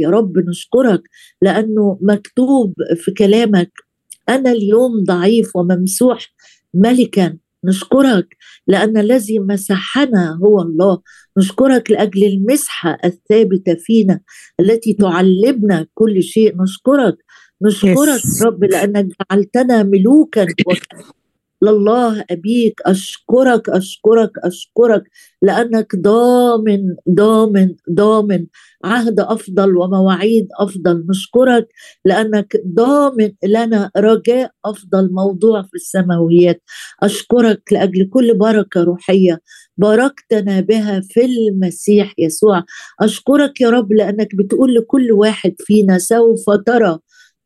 يا رب نشكرك لأنه مكتوب في كلامك أنا اليوم ضعيف وممسوح ملكا. نشكرك لأن الذي مسحنا هو الله. نشكرك لأجل المسحة الثابتة فينا التي تعلمنا كل شيء. نشكرك. نشكرك yes. رب لأنك جعلتنا ملوكا. لله أبيك أشكرك أشكرك أشكرك لأنك ضامن ضامن ضامن. عهد أفضل ومواعيد أفضل. نشكرك لأنك ضامن لنا رجاء أفضل موضوع في السماويات. أشكرك لأجل كل بركة روحية باركتنا بها في المسيح يسوع. أشكرك يا رب لأنك بتقول لكل واحد فينا سوف ترى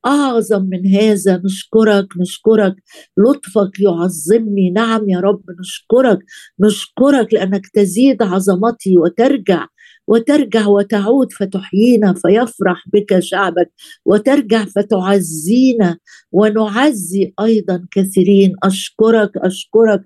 أعظم من هذا نشكرك نشكرك. لطفك يعظمني. نعم يا رب نشكرك. نشكرك لأنك تزيد عظمتي وترجع وترجع وتعود فتحيينا فيفرح بك شعبك وترجع فتعزينا ونعزي أيضا كثيرين. أشكرك أشكرك.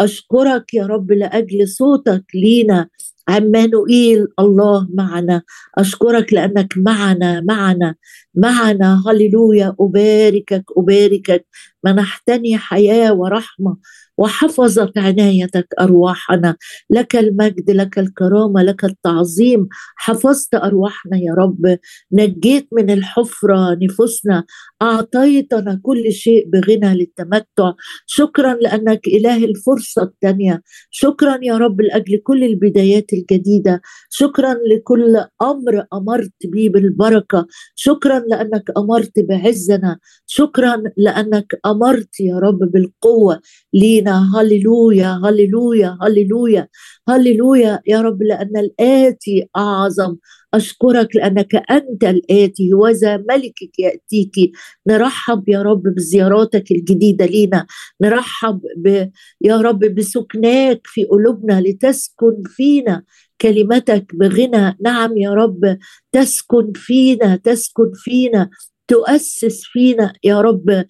أشكرك يا رب لأجل صوتك لينا عمانوئيل الله معنا. أشكرك لأنك معنا معنا معنا. هللويا. أباركك أباركك. منحتني حياة ورحمة. وحفظت عنايتك أرواحنا. لك المجد لك الكرامة لك التعظيم. حفظت أرواحنا يا رب. نجيت من الحفرة نفوسنا. أعطيتنا كل شيء بغنى للتمتع. شكرا لأنك إله الفرصة الثانية شكرا يا رب لأجل كل البدايات الجديدة. شكرا لكل أمر أمرت به بالبركة. شكرا لأنك أمرت بعزنا. شكرا لأنك أمرت يا رب بالقوة. لينا هللويا هللويا هللويا هللويا. يا رب لأن الآتي أعظم. أشكرك لأنك أنت الآتي وذا ملكك يأتيك. نرحب يا رب بزياراتك الجديدة لينا. نرحب ب يا رب بسكناك في قلوبنا لتسكن فينا كلمتك بغنى. نعم يا رب تسكن فينا تسكن فينا. تؤسس فينا يا رب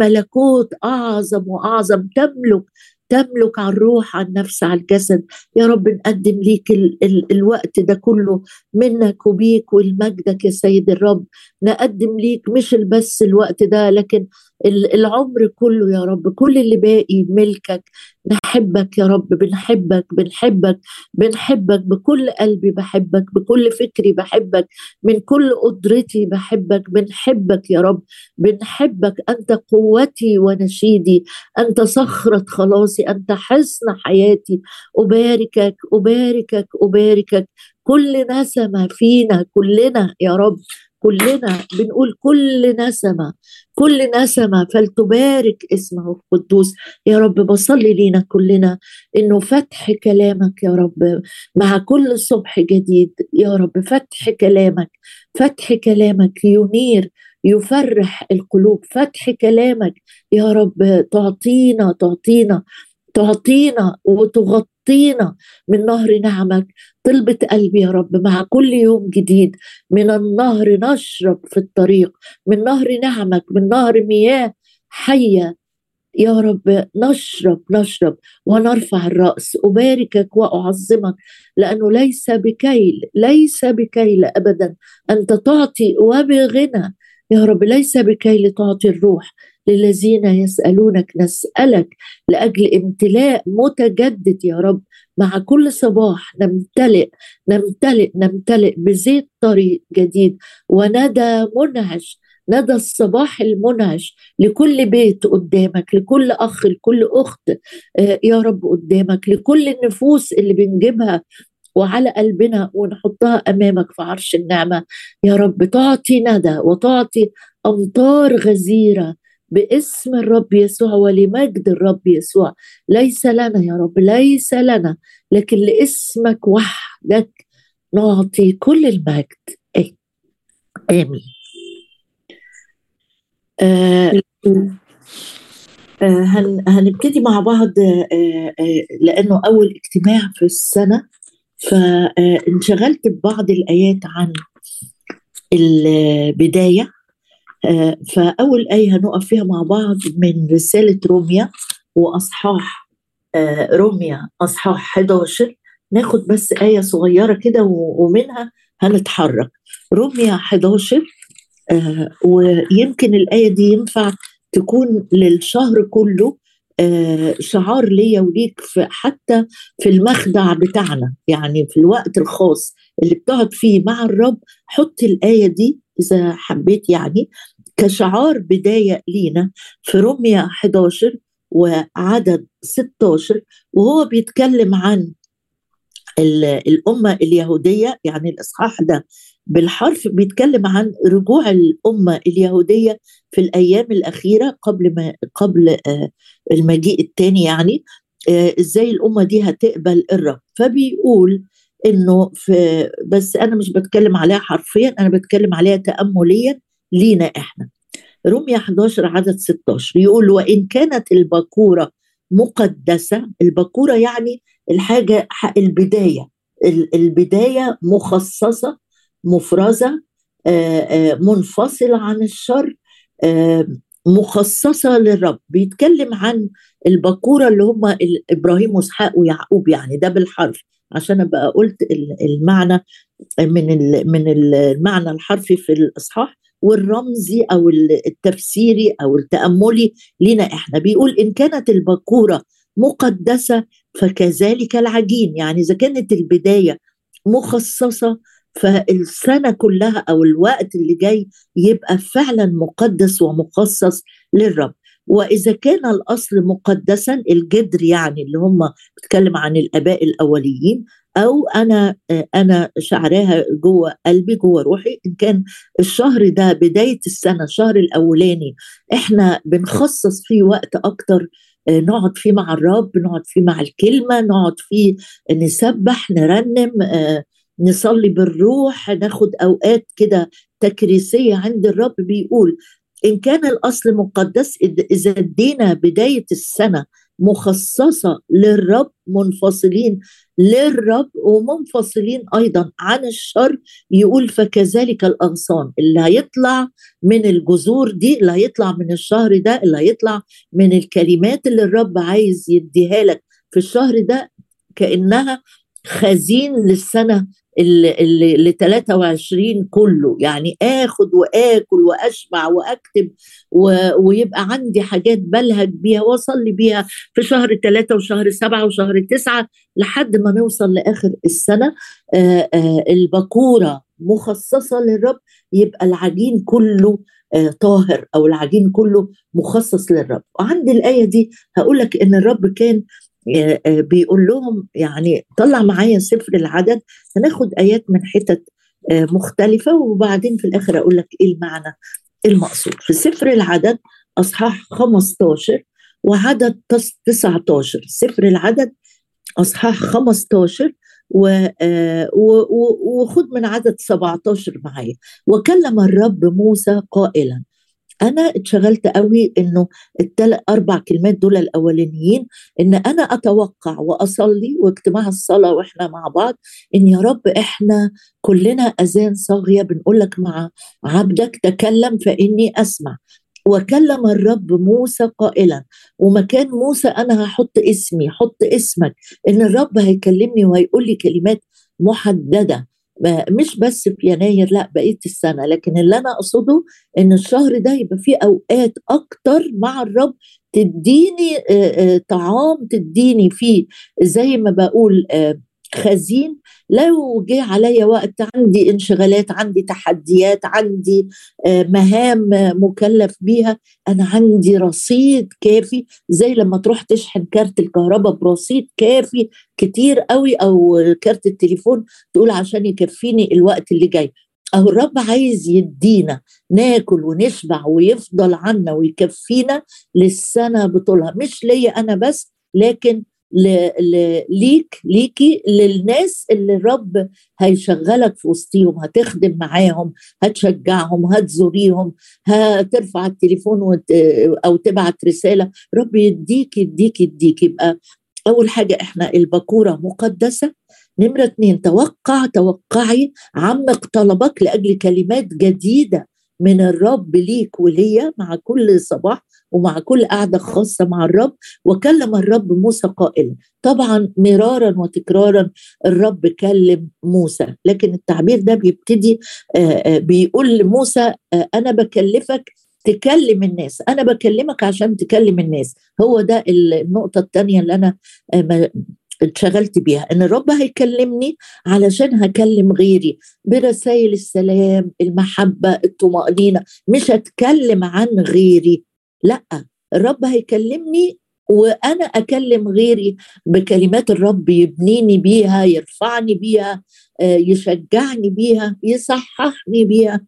ملكوت أعظم وأعظم تملك تملك على الروح على النفس على الجسد. يا رب نقدم ليك ال ال الوقت ده كله منك وبيك ولمجدك يا سيد الرب. نقدم ليك مش بس الوقت ده لكن العمر كله يا رب. كل اللي باقي ملكك نحبك يا رب بنحبك بنحبك بنحبك بكل قلبي بحبك بكل فكري بحبك من كل قدرتي بحبك. بنحبك يا رب بنحبك. أنت قوتي ونشيدي أنت صخرة خلاصي أنت حصن حياتي. أباركك أباركك أباركك. كل نسمه فينا كلنا يا رب. كلنا بنقول كل نسمة كل نسمة فلتبارك اسمه القدوس. يا رب بصلي لينا كلنا إنه فتح كلامك يا رب مع كل صبح جديد. يا رب فتح كلامك فتح كلامك ينير يفرح القلوب. فتح كلامك يا رب تعطينا تعطينا تعطينا وتغطينا من نهر نعمك. طلبة قلبي يا رب مع كل يوم جديد. من النهر نشرب في الطريق من نهر نعمك من نهر مياه حية. يا رب نشرب نشرب ونرفع الرأس. أباركك وأعظمك لأنه ليس بكيل ليس بكيل أبدا. أنت تعطي وبغنى. يا رب ليس بكيل تعطي الروح. للذين يسألونك نسألك لأجل امتلاء متجدد يا رب مع كل صباح. نمتلئ نمتلئ نمتلئ بزيت طريق جديد. وندى منعش ندى الصباح المنعش لكل بيت قدامك لكل أخ لكل أخت آه، يا رب قدامك لكل النفوس اللي بنجيبها وعلى قلبنا ونحطها أمامك في عرش النعمة. يا رب تعطي ندى وتعطي أمطار غزيرة باسم الرب يسوع ولمجد الرب يسوع. ليس لنا يا رب ليس لنا لكن لاسمك وحدك نعطي كل المجد. آمين. آه آه هنبتدي مع بعض آه آه لأنه أول اجتماع في السنة. فانشغلت ببعض الآيات عن البدايه آه، فأول آية هنقف فيها مع بعض من رسالة روميا وأصحاح آه، روميا أصحاح 11 ناخد بس آية صغيرة كده ومنها هنتحرك. رمية 11 آه ويمكن الآية دي ينفع تكون للشهر كله آه شعار ليا وليك في حتى في المخدع بتاعنا يعني في الوقت الخاص اللي بتقعد فيه مع الرب. حط الآية دي إذا حبيت يعني كشعار بداية لينا في رمية 11 وعدد 16 وهو بيتكلم عن الأمة اليهودية يعني الإصحاح ده بالحرف بيتكلم عن رجوع الأمة اليهودية في الأيام الأخيرة قبل ما قبل آه، المجيء الثاني يعني آه، إزاي الأمة دي هتقبل الرب. فبيقول إنه في بس أنا مش بتكلم عليها حرفيا أنا بتكلم عليها تامليا لينا إحنا. رمية 11 عدد 16 يقول وإن كانت البكوره مقدسة البكوره يعني الحاجة البداية البداية مخصصة مفرزة منفصلة عن الشر مخصصة للرب. بيتكلم عن البكوره اللي هم إبراهيم وإسحاق ويعقوب يعني ده بالحرف. عشان أبقى قلت المعنى من من المعنى الحرفي في الإصحاح. والرمزي أو التفسيري أو التأملي لنا إحنا. بيقول إن كانت البكوره مقدسة فكذلك العجين. يعني إذا كانت البداية مخصصة فالسنة كلها أو الوقت اللي جاي يبقى فعلا مقدس ومخصص للرب. وإذا كان الأصل مقدسا الجدر يعني اللي هم بتكلم عن الآباء الأوليين أو أنا أنا شعراها جوه قلبي جوه روحي إن كان الشهر ده بداية السنة الشهر الأولاني إحنا بنخصص فيه وقت أكتر نقعد فيه مع الرب نقعد فيه مع الكلمة نقعد فيه نسبح نرنم نصلي بالروح ناخد أوقات كده تكريسية عند الرب بيقول إن كان الأصل مقدس إذا ادينا بداية السنة مخصصة للرب منفصلين للرب ومنفصلين أيضا عن الشر يقول فكذلك الاغصان اللي هيطلع من الجذور دي اللي هيطلع من الشهر ده اللي هيطلع من الكلمات اللي الرب عايز يديها لك في الشهر ده كأنها خزين للسنة ل 23 كله يعني آخد وآكل وأشبع وأكتب. ويبقى عندي حاجات بلهج بيها وأصلي بيها في شهر ثلاثة وشهر سبعة وشهر تسعة لحد ما نوصل لآخر السنة آآ آآ البكوره مخصصة للرب يبقى العجين كله طاهر أو العجين كله مخصص للرب وعند الآية دي هقول لك إن الرب كان بيقول لهم يعني طلع معايا سفر العدد هناخد آيات من حتت آه، مختلفة وبعدين في الآخر أقول لك إيه المعنى المقصود. في سفر العدد أصحاح 15 وعدد 19 سفر العدد أصحاح 15 وخد من عدد 17 معايا. وكلم الرب موسى قائلا أنا اتشغلت قوي إنه الثلاث أربع كلمات دول الأولانيين إن أنا أتوقع وأصلي واجتماع الصلاة وإحنا مع بعض إن يا رب إحنا كلنا أذان صاغية بنقول لك مع عبدك تكلم فإني أسمع. وكلم الرب موسى قائلا ومكان موسى أنا هحط اسمي حط اسمك إن الرب هيكلمني وهيقول لي كلمات محددة. مش بس في يناير لا بقيه السنة. لكن اللي أنا أقصده إن الشهر ده يبقى فيه أوقات أكتر مع الرب تديني طعام تديني فيه زي ما بقول خزين. لو جه عليا وقت عندي انشغالات عندي تحديات عندي مهام مكلف بيها أنا عندي رصيد كافي زي لما تروح تشحن كارت الكهرباء برصيد كافي كتير قوي أو كارت التليفون تقول عشان يكفيني الوقت اللي جاي. أو الرب عايز يدينا ناكل ونشبع ويفضل عنا ويكفينا للسنة بطولها. مش ليا أنا بس لكن ليك ليكي للناس اللي الرب هيشغلك في وسطيهم هتخدم معاهم هتشجعهم هتزوريهم هترفع التليفون وت... أو تبعت رسالة. رب يديك يديك يديك. يبقى أول حاجة إحنا البكوره مقدسة. نمرة اتنين توقع توقعي عمق طلبك لأجل كلمات جديدة من الرب ليك وليا مع كل صباح. ومع كل قعدة خاصة مع الرب وكلم الرب موسى قائلا. طبعا مرارا وتكرارا الرب كلم موسى. لكن التعبير ده بيبتدي بيقول لموسى أنا بكلفك تكلم الناس. أنا بكلمك عشان تكلم الناس. هو ده النقطة الثانية اللي أنا اتشغلت بيها. إن الرب هيكلمني علشان هكلم غيري. برسائل السلام المحبة الطمأنينة. مش هتكلم عن غيري. لا الرب هيكلمني وأنا أكلم غيري بكلمات الرب يبنيني بيها يرفعني بيها آه، يشجعني بيها يصححني بيها.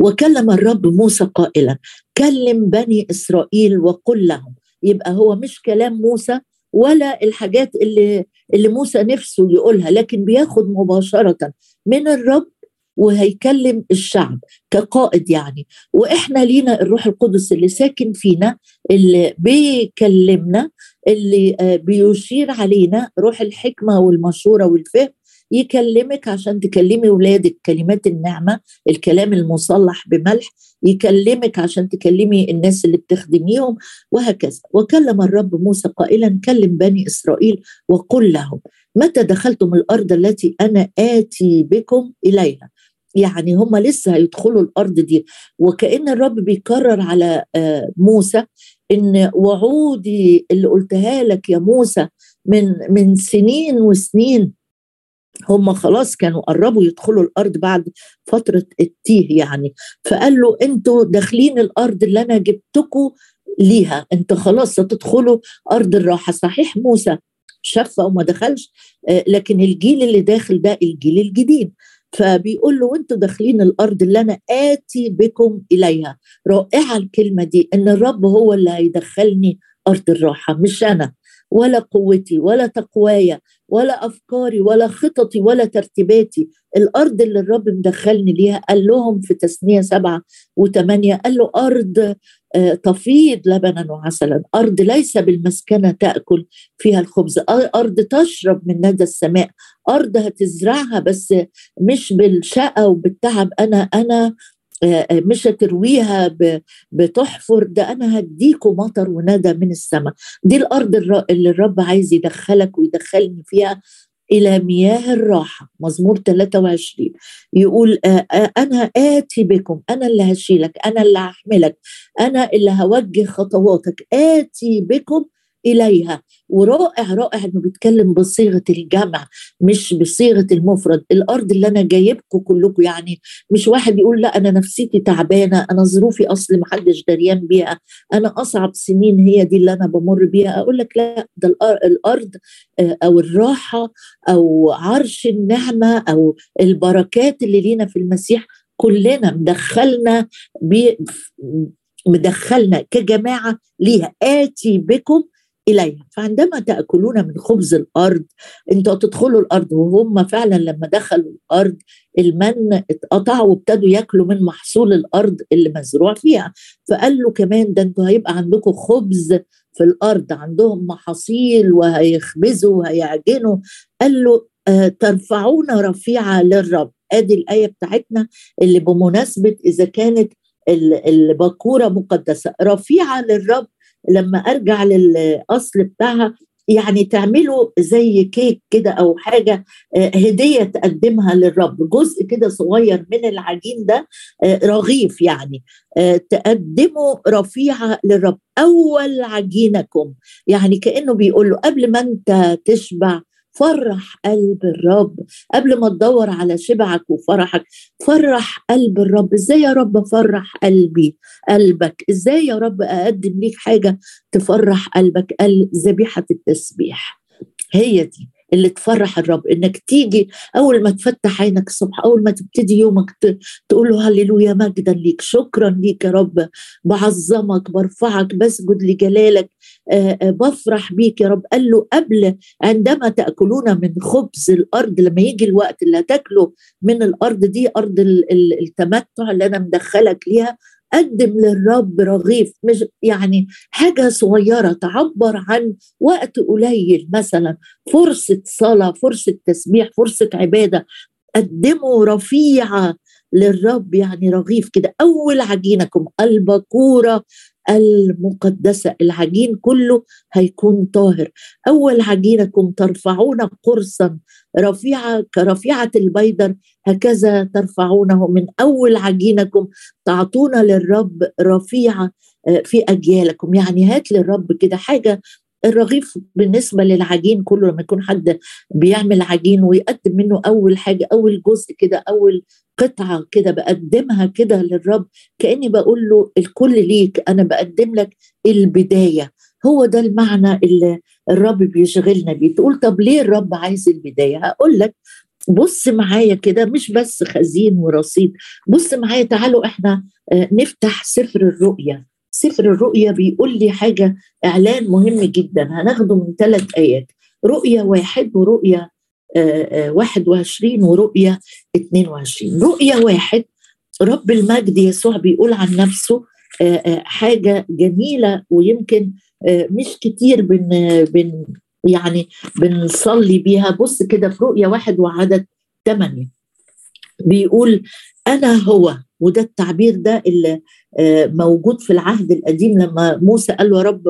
وكلم الرب موسى قائلا كلم بني إسرائيل وقل لهم. يبقى هو مش كلام موسى ولا الحاجات اللي اللي موسى نفسه يقولها لكن بياخد مباشرة من الرب وهيكلم الشعب كقائد يعني. وإحنا لينا الروح القدس اللي ساكن فينا اللي بيكلمنا اللي آه، بيشير علينا روح الحكمة والمشورة والفهم يكلمك عشان تكلمي ولادك كلمات النعمة الكلام المصلح بملح يكلمك عشان تكلمي الناس اللي بتخدميهم وهكذا. وكلم الرب موسى قائلا كلم بني إسرائيل وقل لهم متى دخلتم الأرض التي أنا آتي بكم إليها؟ يعني هم لسه هيدخلوا الأرض دي. وكأن الرب بيكرر على آه، موسى إن وعودي اللي قلتها لك يا موسى من من سنين وسنين هم خلاص كانوا قربوا يدخلوا الأرض بعد فترة التيه يعني. فقال له أنتوا داخلين الأرض اللي أنا جبتكم ليها. انت خلاص هتدخلوا أرض الراحة. صحيح موسى شفى وما دخلش آه، لكن الجيل اللي داخل ده الجيل الجديد. فبيقول له وأنتوا داخلين الأرض اللي أنا آتي بكم إليها رائعة الكلمة دي إن الرب هو اللي هيدخلني أرض الراحة مش أنا ولا قوتي ولا تقوايا. ولا أفكاري ولا خططي ولا ترتيباتي. الأرض اللي الرب مدخلني ليها قال لهم في تثنيه سبعة وثمانية قال له أرض آه، تفيض لبنا وعسلا. أرض ليس بالمسكنة تأكل فيها الخبز. أرض تشرب من ندى السماء. أرض هتزرعها بس مش بالشقة وبالتعب. أنا أنا مش هترويها بتحفر ده أنا هديكوا مطر وندى من السماء دي الأرض اللي الرب عايز يدخلك ويدخلني فيها إلى مياه الراحة. مزمور 23 يقول آه، أنا آتي بكم أنا اللي هشيلك أنا اللي هحملك أنا اللي هوجه خطواتك. آتي بكم إليها. ورائع رائع إنه بيتكلم بصيغة الجمع مش بصيغة المفرد. الأرض اللي أنا جايبكم كلكم يعني مش واحد يقول لا أنا نفسيتي تعبانة أنا ظروفي أصل محدش دريان بيها أنا أصعب سنين هي دي اللي أنا بمر بيها. أقول لك لا ده الأرض آه، أو الراحة أو عرش النعمة أو البركات اللي لينا في المسيح كلنا مدخلنا مدخلنا كجماعة ليها. آتي بكم إليها. فعندما تأكلون من خبز الأرض أنتوا تدخلوا الأرض وهم فعلا لما دخلوا الأرض المن اتقطع وابتدوا ياكلوا من محصول الأرض اللي مزروع فيها. فقال له كمان ده أنتوا هيبقى عندكم خبز في الأرض عندهم محاصيل وهيخبزوا وهيعجنوا. قال له آه ترفعون رفيعة للرب. أدي الآية بتاعتنا اللي بمناسبة إذا كانت البكورة مقدسة. رفيعة للرب لما أرجع للاصل بتاعها يعني تعملوا زي كيك كده أو حاجة آه، هدية تقدمها للرب. جزء كده صغير من العجين ده آه، رغيف يعني آه، تقدموا رفيعة للرب. أول عجينكم يعني كأنه بيقول له قبل ما أنت تشبع فرح قلب الرب. قبل ما تدور على شبعك وفرحك فرح قلب الرب. إزاي يا رب أفرح قلبي قلبك؟ إزاي يا رب أقدم ليك حاجة تفرح قلبك؟ قال ذبيحة التسبيح. هي دي. اللي تفرح الرب إنك تيجي أول ما تفتح عينك الصبح أول ما تبتدي يومك تقول له هللويا مجدا ليك شكرا ليك يا رب بعظمك برفعك بسجد لجلالك بفرح بيك يا رب. قال له قبل عندما تأكلون من خبز الأرض لما يجي الوقت اللي هتاكلوا من الأرض دي أرض التمتع اللي أنا مدخلك ليها قدم للرب رغيف مش يعني حاجة صغيرة تعبر عن وقت قليل مثلا فرصة صلاة فرصة تسبيح فرصة عبادة. قدموا رفيعة للرب يعني رغيف كده. أول عجينكم البكوره المقدسة العجين كله هيكون طاهر. أول عجينكم ترفعون قرصا رفيعة كرفيعة البيدر هكذا ترفعونه. من أول عجينكم تعطون للرب رفيعة آه، في أجيالكم. يعني هات للرب كده حاجة الرغيف بالنسبة للعجين كله لما يكون حد بيعمل عجين ويقدم منه أول حاجة أول جزء كده أول قطعة كده بقدمها كده للرب كأني بقول له الكل ليك أنا بقدم لك البداية. هو ده المعنى اللي الرب بيشغلنا بيه. تقول طب ليه الرب عايز البداية؟ هقول لك بص معايا كده مش بس خزين ورصيد. بص معايا تعالوا إحنا آه، نفتح سفر الرؤيا. سفر الرؤيا بيقول لي حاجة إعلان مهم جدا. هناخده من ثلاث آيات. رؤيا واحد ورؤيا آه، آه، واحد وعشرين ورؤيا اتنين وعشرين. رؤيا واحد رب المجد يسوع بيقول عن نفسه آه، حاجة جميلة ويمكن مش كتير بن, بن يعني بنصلي بيها. بص كده في رؤيا واحد وعدد ثمانية بيقول أنا هو وده التعبير ده اللي آه، موجود في العهد القديم لما موسى قال له يا رب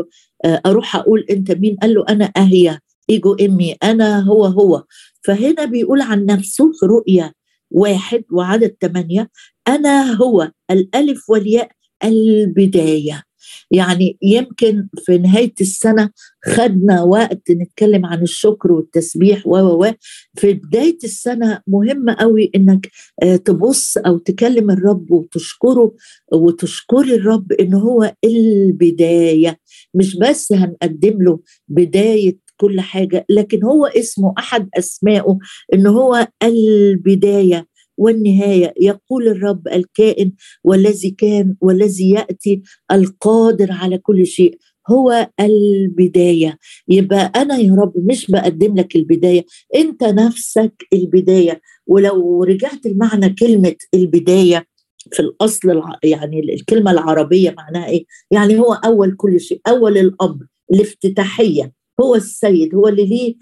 آه، أروح أقول أنت مين؟ قال له أنا اهيا إيجو إمي أنا هو هو. فهنا بيقول عن نفسه في رؤيا واحد وعدد ثمانية أنا هو الألف والياء البداية. يعني يمكن في نهاية السنة خدنا وقت نتكلم عن الشكر والتسبيح و و في بداية السنة مهم قوي إنك آه، تبص أو تكلم الرب وتشكره وتشكري الرب إن هو البداية. مش بس هنقدم له بداية كل حاجة لكن هو اسمه أحد أسمائه إن هو البداية. والنهاية يقول الرب الكائن والذي كان والذي يأتي القادر على كل شيء هو البداية يبقى أنا يا رب مش بقدم لك البداية أنت نفسك البداية ولو رجعت المعنى كلمة البداية في الأصل يعني الكلمة العربية معناها إيه؟ يعني هو أول كل شيء، أول الأمر، الافتتاحية، هو السيد، هو اللي ليه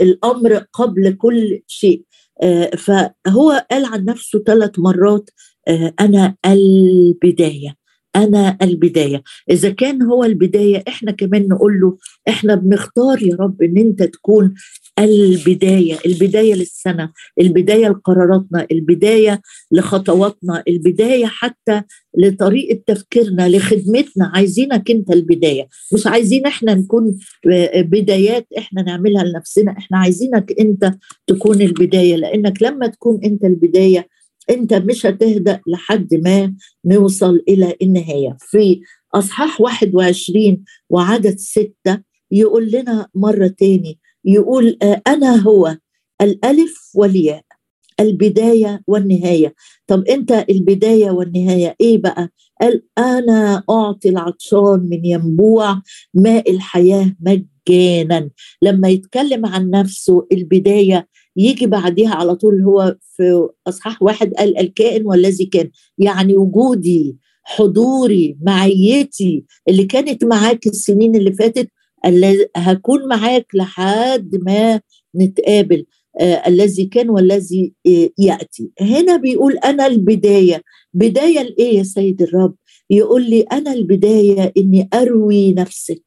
الأمر قبل كل شيء. آه، فهو قال عن نفسه ثلاث مرات آه، أنا البداية أنا البداية. إذا كان هو البداية إحنا كمان نقول له إحنا بنختار يا رب إن أنت تكون البداية البداية للسنة البداية لقراراتنا البداية لخطواتنا البداية حتى لطريقة تفكيرنا لخدمتنا. عايزينك انت البداية. مش عايزين إحنا نكون بدايات إحنا نعملها لنفسنا. إحنا عايزينك انت تكون البداية. لأنك لما تكون انت البداية انت مش هتهدأ لحد ما نوصل إلى النهاية. في أصحاح 21 وعدد ستة يقول لنا مرة تاني يقول آه، أنا هو الألف والياء البداية والنهاية. طب أنت البداية والنهاية إيه بقى؟ قال أنا أعطي العطشان من ينبوع ماء الحياة مجانا. لما يتكلم عن نفسه البداية يجي بعديها على طول هو في إصحاح واحد قال الكائن والذي كان يعني وجودي حضوري معيتي اللي كانت معاك السنين اللي فاتت هكون معاك لحد ما نتقابل آه الذي كان والذي آه يأتي. هنا بيقول أنا البداية. بداية لإيه يا سيد الرب؟ يقول لي أنا البداية إني أروي نفسك.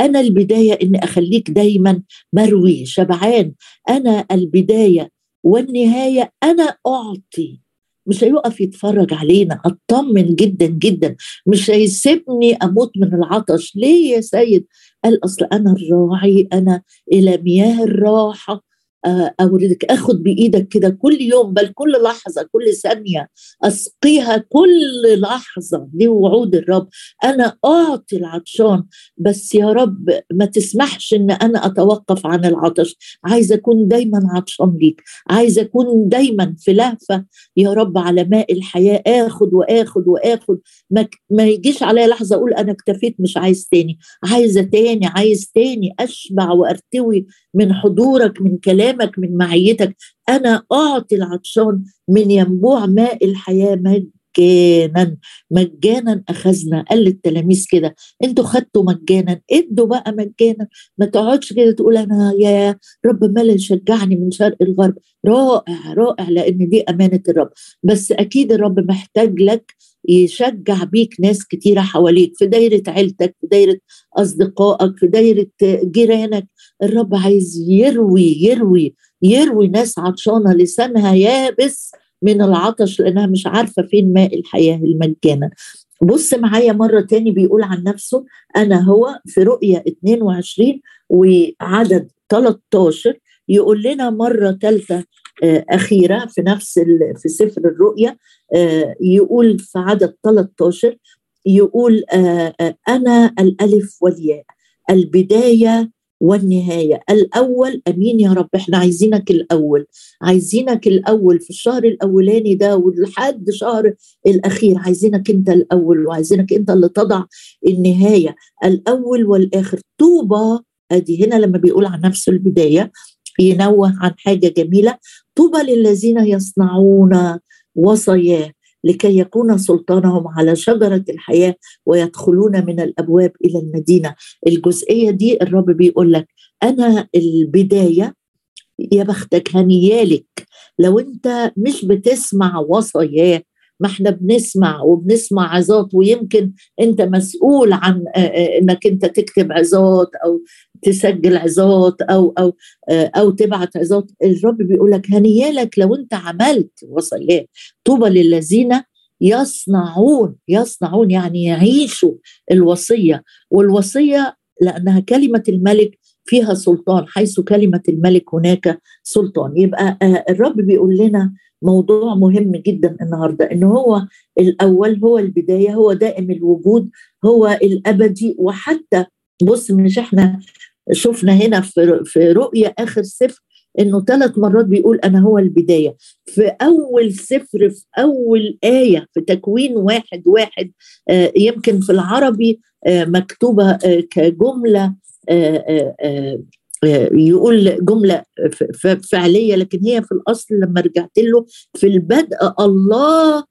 أنا البداية إني أخليك دايما مروي شبعان. أنا البداية والنهاية أنا أعطي. مش هيقف يتفرج علينا. اطمن جدا جدا. مش هيسيبني أموت من العطش. ليه يا سيد؟ قال أصل أنا الراعي أنا إلى مياه الراحة. آه، اوردك أخد بإيدك كده كل يوم بل كل لحظة كل ثانية أسقيها كل لحظة دي وعود الرب. أنا أعطي العطشان بس يا رب ما تسمحش إن أنا أتوقف عن العطش. عايزه أكون دايما عطشان ليك. عايزه أكون دايما في لهفة. يا رب على ماء الحياة آخد وآخد وآخد. ما, ما يجيش عليا لحظة أقول أنا اكتفيت مش عايز تاني. عايزة تاني عايز تاني أشبع وأرتوي من حضورك من كلامك. من معيتك. أنا أعطي العطشان من ينبوع ماء الحياة مجانا. مجانا أخذنا. قال للتلاميذ كده أنتوا خدتوا مجانا. ادوا بقى مجانا. ما تقعدش كده تقول أنا يا رب ما يشجعني من شرق الغرب. رائع رائع لأن دي أمانة الرب. بس أكيد الرب محتاج لك يشجع بيك ناس كتيرة حواليك في دايرة عيلتك في دايرة أصدقائك في دايرة جيرانك. الرب عايز يروي يروي يروي ناس عطشانة لسانها يابس من العطش لأنها مش عارفة فين ماء الحياة المجانا بص معايا مرة تاني بيقول عن نفسه أنا هو في رؤية 22 وعدد 13 يقول لنا مرة آه، أخيرة في نفس في سفر الرؤيا آه، يقول في عدد 13 يقول آه، أنا الألف والياء البداية والنهاية. الأول أمين يا رب إحنا عايزينك الأول. عايزينك الأول في الشهر الأولاني ده ولحد شهر الأخير. عايزينك أنت الأول وعايزينك أنت اللي تضع النهاية. الأول والآخر. طوبى أدي هنا لما بيقول عن نفسه البداية. ينوه عن حاجة جميلة. طوبى للذين يصنعون وصاياه لكي يكون سلطانهم على شجرة الحياة ويدخلون من الأبواب إلى المدينة. الجزئية دي الرب بيقول لك أنا البداية يا بختك هنيالك. لو أنت مش بتسمع وصاياه ما إحنا بنسمع وبنسمع عظات ويمكن أنت مسؤول عن إنك أنت تكتب عظات أو تسجل عظات أو أو أو تبعت عظات الرب بيقول لك هنيالك لو أنت عملت وصلات طوبى للذين يصنعون يصنعون يعني يعيشوا الوصية. والوصية لأنها كلمة الملك فيها سلطان حيث كلمة الملك هناك سلطان. يبقى الرب بيقول لنا موضوع مهم جدا النهارده إن هو الأول هو البداية هو دائم الوجود هو الأبدي وحتى بص مش إحنا شفنا هنا في في رؤيا آخر سفر إنه ثلاث مرات بيقول أنا هو البداية. في أول سفر في أول آية في تكوين واحد واحد آه يمكن في العربي آه مكتوبة آه كجملة يقول جملة فعلية لكن هي في الأصل لما رجعت له في البدء الله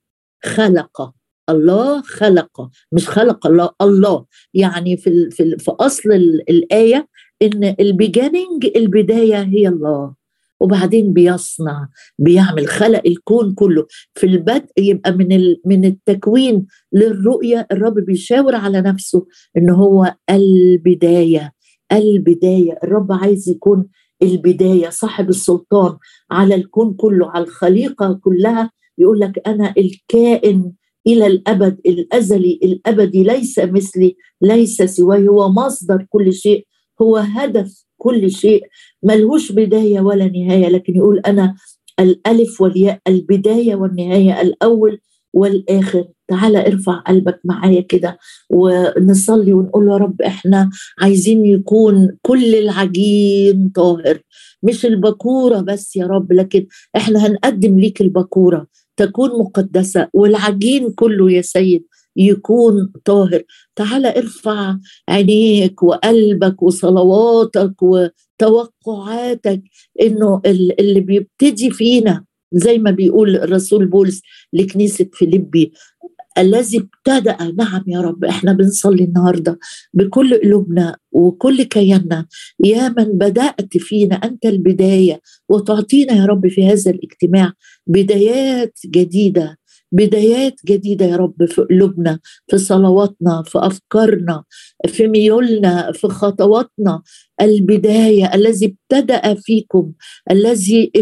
خلق الله خلق مش خلق الله الله. يعني في في, في أصل الآية إن البيجانينج البداية هي الله. وبعدين بيصنع بيعمل خلق الكون كله. في البدء يبقى من من التكوين للرؤية الرب بيشاور على نفسه إن هو البداية. البداية. الرب عايز يكون البداية. صاحب السلطان على الكون كله على الخليقة كلها يقول لك أنا الكائن إلى الأبد الأزلي الأبدي ليس مثلي ليس سواي. هو مصدر كل شيء هو هدف كل شيء. ملهوش بداية ولا نهاية لكن يقول أنا الألف والياء البداية والنهاية الأول والآخر تعالى ارفع قلبك معايا كده ونصلي ونقول يا رب إحنا عايزين يكون كل العجين طاهر مش البكوره بس يا رب لكن إحنا هنقدم ليك البكوره تكون مقدسة والعجين كله يا سيد يكون طاهر. تعالى ارفع عينيك وقلبك وصلواتك وتوقعاتك إنه اللي بيبتدي فينا زي ما بيقول الرسول بولس لكنيسة فيليبي الذي ابتدأ نعم يا رب إحنا بنصلي النهارده بكل قلوبنا وكل كياننا. يا من بدأت فينا أنت البداية وتعطينا يا رب في هذا الاجتماع بدايات جديدة بدايات جديدة يا رب في قلوبنا في صلواتنا في أفكارنا في ميولنا في خطواتنا. البداية الذي ابتدأ فيكم الذي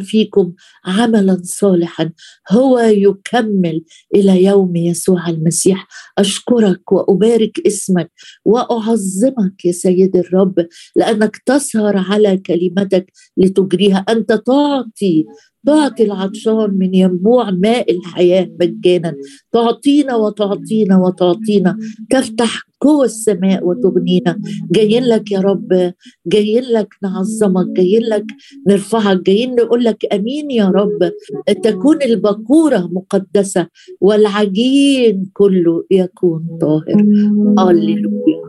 فيكم عملا صالحا. هو يكمل إلى يوم يسوع المسيح. أشكرك وأبارك اسمك وأعظمك يا سيد الرب لأنك تسهر على كلمتك لتجريها. أنت تعطي تعطي العطشان من ينبوع ماء الحياة مجانا. تعطينا وتعطينا وتعطينا. تفتح قوى السماء وتغنينا جايين لك يا رب. جايين لك نعظمك. جايين لك نرفعك. جايين نقول لك آمين يا رب. تكون البكوره مقدسة والعجين كله يكون طاهر. هللويا.